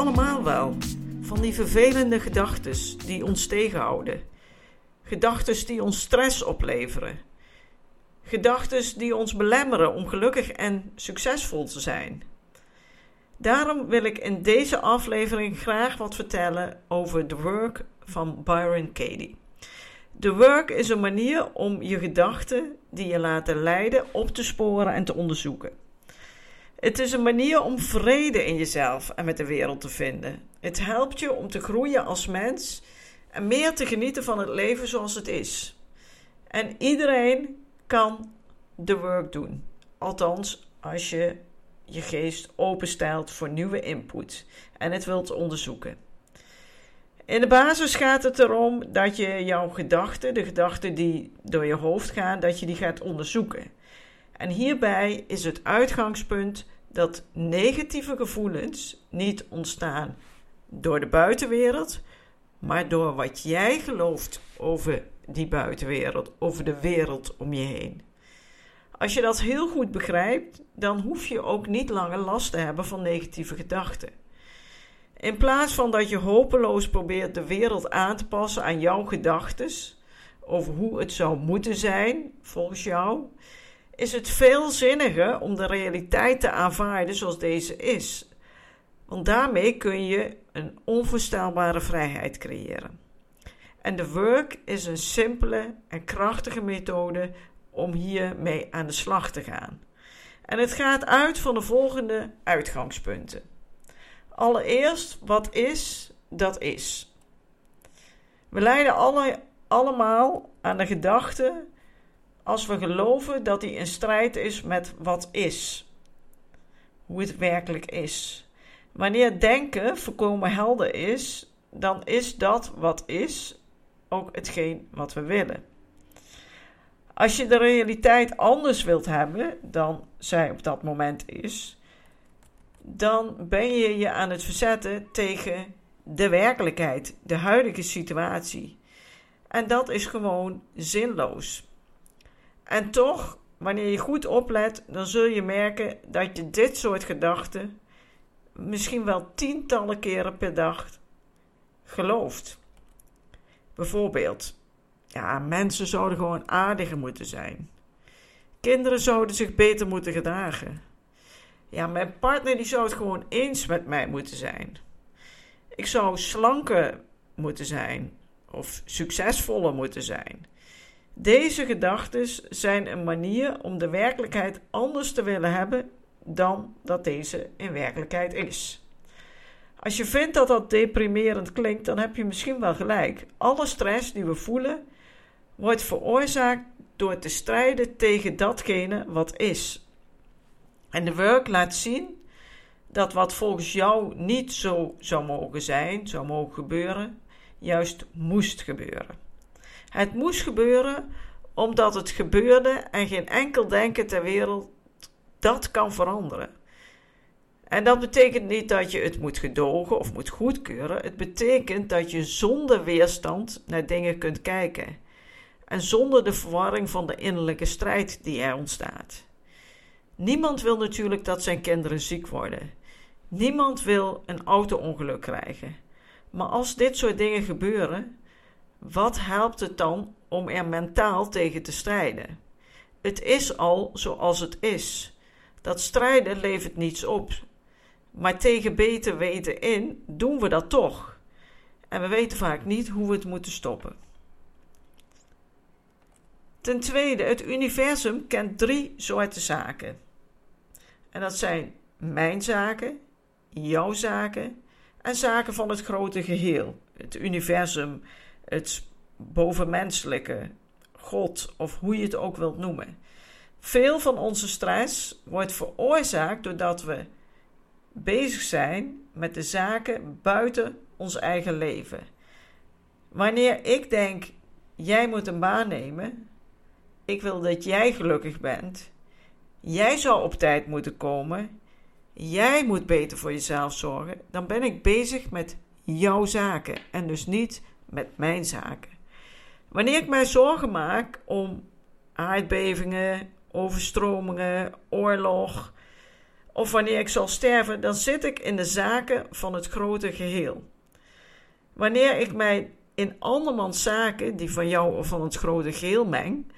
Allemaal wel, van die vervelende gedachten die ons tegenhouden. Gedachten die ons stress opleveren. Gedachten die ons belemmeren om gelukkig en succesvol te zijn. Daarom wil ik in deze aflevering graag wat vertellen over The Work van Byron Katie. The Work is een manier om je gedachten die je laten leiden op te sporen en te onderzoeken. Het is een manier om vrede in jezelf en met de wereld te vinden. Het helpt je om te groeien als mens en meer te genieten van het leven zoals het is. En iedereen kan de work doen. Althans, als je je geest openstelt voor nieuwe input en het wilt onderzoeken. In de basis gaat het erom dat je jouw gedachten, de gedachten die door je hoofd gaan, dat je die gaat onderzoeken. En hierbij is het uitgangspunt dat negatieve gevoelens niet ontstaan door de buitenwereld, maar door wat jij gelooft over die buitenwereld, over de wereld om je heen. Als je dat heel goed begrijpt, dan hoef je ook niet langer last te hebben van negatieve gedachten. In plaats van dat je hopeloos probeert de wereld aan te passen aan jouw gedachten over hoe het zou moeten zijn volgens jou, is het veel zinniger om de realiteit te aanvaarden zoals deze is. Want daarmee kun je een onvoorstelbare vrijheid creëren. En de work is een simpele en krachtige methode om hiermee aan de slag te gaan. En het gaat uit van de volgende uitgangspunten. Allereerst, wat is, dat is. We lijden alle, allemaal aan de gedachte als we geloven dat die in strijd is met wat is. Hoe het werkelijk is. Wanneer denken voorkomen helder is, dan is dat wat is ook hetgeen wat we willen. Als je de realiteit anders wilt hebben dan zij op dat moment is, dan ben je je aan het verzetten tegen de werkelijkheid, de huidige situatie. En dat is gewoon zinloos. En toch, wanneer je goed oplet, dan zul je merken dat je dit soort gedachten misschien wel tientallen keren per dag gelooft. Bijvoorbeeld, ja, mensen zouden gewoon aardiger moeten zijn. Kinderen zouden zich beter moeten gedragen. Ja, mijn partner die zou het gewoon eens met mij moeten zijn. Ik zou slanker moeten zijn of succesvoller moeten zijn. Deze gedachten zijn een manier om de werkelijkheid anders te willen hebben dan dat deze in werkelijkheid is. Als je vindt dat dat deprimerend klinkt, dan heb je misschien wel gelijk. Alle stress die we voelen wordt veroorzaakt door te strijden tegen datgene wat is. En de work laat zien dat wat volgens jou niet zo zou mogen zijn, zou mogen gebeuren, juist moest gebeuren. Het moest gebeuren omdat het gebeurde en geen enkel denken ter wereld dat kan veranderen. En dat betekent niet dat je het moet gedogen of moet goedkeuren. Het betekent dat je zonder weerstand naar dingen kunt kijken. En zonder de verwarring van de innerlijke strijd die er ontstaat. Niemand wil natuurlijk dat zijn kinderen ziek worden. Niemand wil een auto-ongeluk krijgen. Maar als dit soort dingen gebeuren, wat helpt het dan om er mentaal tegen te strijden? Het is al zoals het is. Dat strijden levert niets op. Maar tegen beter weten in doen we dat toch. En we weten vaak niet hoe we het moeten stoppen. Ten tweede, het universum kent drie soorten zaken. En dat zijn mijn zaken, jouw zaken en zaken van het grote geheel. Het universum, het bovenmenselijke, God of hoe je het ook wilt noemen. Veel van onze stress wordt veroorzaakt doordat we bezig zijn met de zaken buiten ons eigen leven. Wanneer ik denk, jij moet een baan nemen, ik wil dat jij gelukkig bent, jij zou op tijd moeten komen, jij moet beter voor jezelf zorgen, dan ben ik bezig met jouw zaken en dus niet met mijn zaken. Wanneer ik mij zorgen maak om aardbevingen, overstromingen, oorlog, of wanneer ik zal sterven, dan zit ik in de zaken van het grote geheel. Wanneer ik mij in andermans zaken, die van jou of van het grote geheel meng,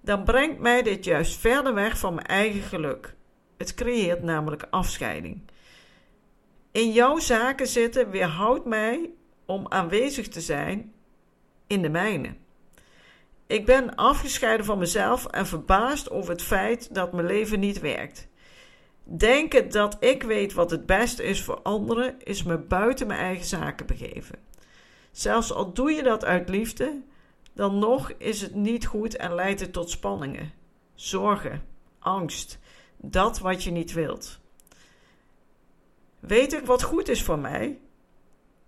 dan brengt mij dit juist verder weg van mijn eigen geluk. Het creëert namelijk afscheiding. In jouw zaken zitten weerhoudt mij om aanwezig te zijn in de mijne. Ik ben afgescheiden van mezelf en verbaasd over het feit dat mijn leven niet werkt. Denken dat ik weet wat het beste is voor anderen, is me buiten mijn eigen zaken begeven. Zelfs al doe je dat uit liefde, dan nog is het niet goed en leidt het tot spanningen, zorgen, angst, dat wat je niet wilt. Weet ik wat goed is voor mij?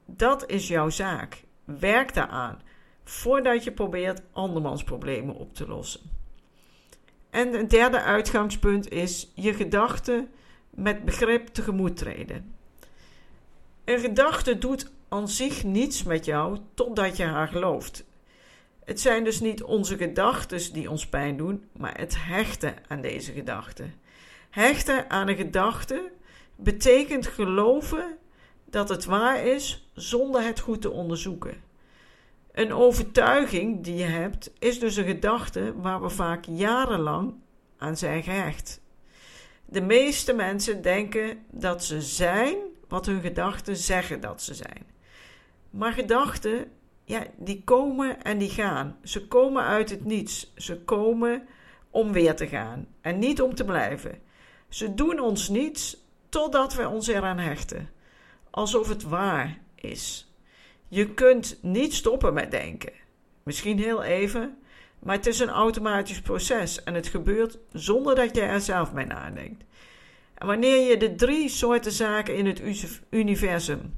Dat is jouw zaak. Werk daaraan voordat je probeert andermans problemen op te lossen. En het derde uitgangspunt is je gedachten met begrip tegemoet treden. Een gedachte doet aan zich niets met jou totdat je haar gelooft. Het zijn dus niet onze gedachten die ons pijn doen, maar het hechten aan deze gedachten. Hechten aan een gedachte betekent geloven dat het waar is zonder het goed te onderzoeken. Een overtuiging die je hebt is dus een gedachte waar we vaak jarenlang aan zijn gehecht. De meeste mensen denken dat ze zijn wat hun gedachten zeggen dat ze zijn. Maar gedachten, ja, die komen en die gaan. Ze komen uit het niets. Ze komen om weer te gaan en niet om te blijven. Ze doen ons niets totdat we ons eraan hechten, alsof het waar is. Je kunt niet stoppen met denken. Misschien heel even, maar het is een automatisch proces en het gebeurt zonder dat je er zelf bij nadenkt. En wanneer je de drie soorten zaken in het universum,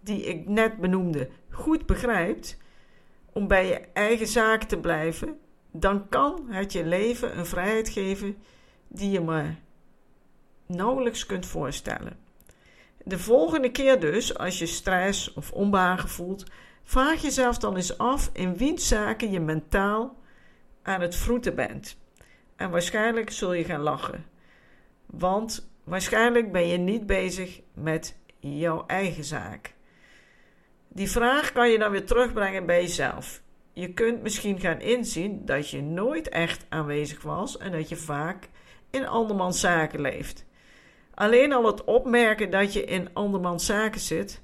die ik net benoemde, goed begrijpt, om bij je eigen zaak te blijven, dan kan het je leven een vrijheid geven die je maar nauwelijks kunt voorstellen. De volgende keer dus, als je stress of onbehagen voelt, vraag jezelf dan eens af in wiens zaken je mentaal aan het vroeten bent. En waarschijnlijk zul je gaan lachen. Want waarschijnlijk ben je niet bezig met jouw eigen zaak. Die vraag kan je dan weer terugbrengen bij jezelf. Je kunt misschien gaan inzien dat je nooit echt aanwezig was en dat je vaak in andermans zaken leeft. Alleen al het opmerken dat je in andermans zaken zit,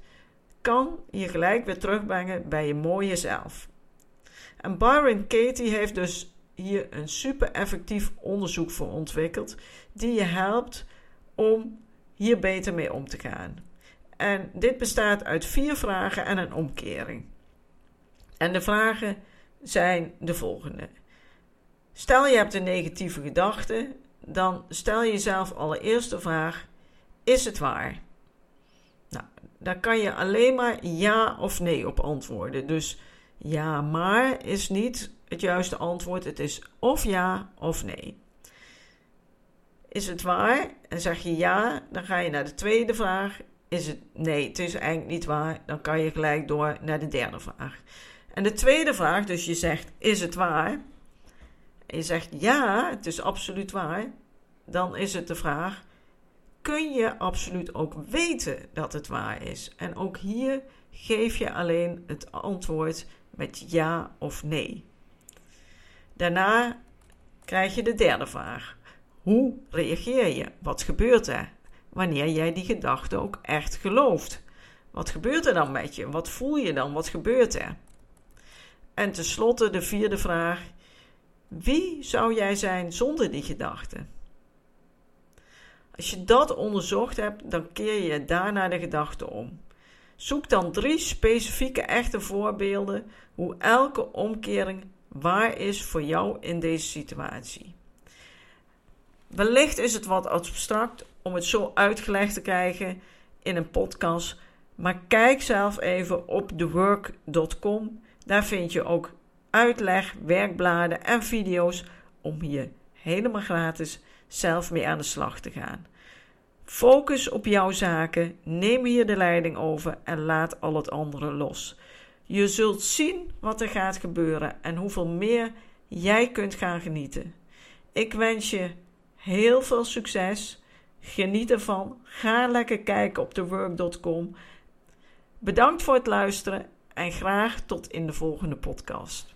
kan je gelijk weer terugbrengen bij je mooie zelf. En Byron Katie heeft dus hier een super effectief onderzoek voor ontwikkeld, die je helpt om hier beter mee om te gaan. En dit bestaat uit vier vragen en een omkering. En de vragen zijn de volgende. Stel je hebt een negatieve gedachte dan stel je jezelf allereerst de vraag: is het waar? Nou, daar kan je alleen maar ja of nee op antwoorden. Dus ja, maar is niet het juiste antwoord. Het is of ja of nee. Is het waar? En zeg je ja, dan ga je naar de tweede vraag. Is het nee, het is eigenlijk niet waar? Dan kan je gelijk door naar de derde vraag. En de tweede vraag, dus je zegt: is het waar? En je zegt ja, het is absoluut waar, dan is het de vraag: kun je absoluut ook weten dat het waar is? En ook hier geef je alleen het antwoord met ja of nee. Daarna krijg je de derde vraag: hoe reageer je? Wat gebeurt er wanneer jij die gedachte ook echt gelooft? Wat gebeurt er dan met je? Wat voel je dan? Wat gebeurt er? En tenslotte de vierde vraag: wie zou jij zijn zonder die gedachte? Als je dat onderzocht hebt, dan keer je daarna de gedachte om. Zoek dan drie specifieke echte voorbeelden hoe elke omkering waar is voor jou in deze situatie. Wellicht is het wat abstract om het zo uitgelegd te krijgen in een podcast, maar kijk zelf even op thework.com. Daar vind je ook uitleg, werkbladen en video's om hier helemaal gratis zelf mee aan de slag te gaan. Focus op jouw zaken, neem hier de leiding over en laat al het andere los. Je zult zien wat er gaat gebeuren en hoeveel meer jij kunt gaan genieten. Ik wens je heel veel succes. Geniet ervan. Ga lekker kijken op thework.com. Bedankt voor het luisteren en graag tot in de volgende podcast.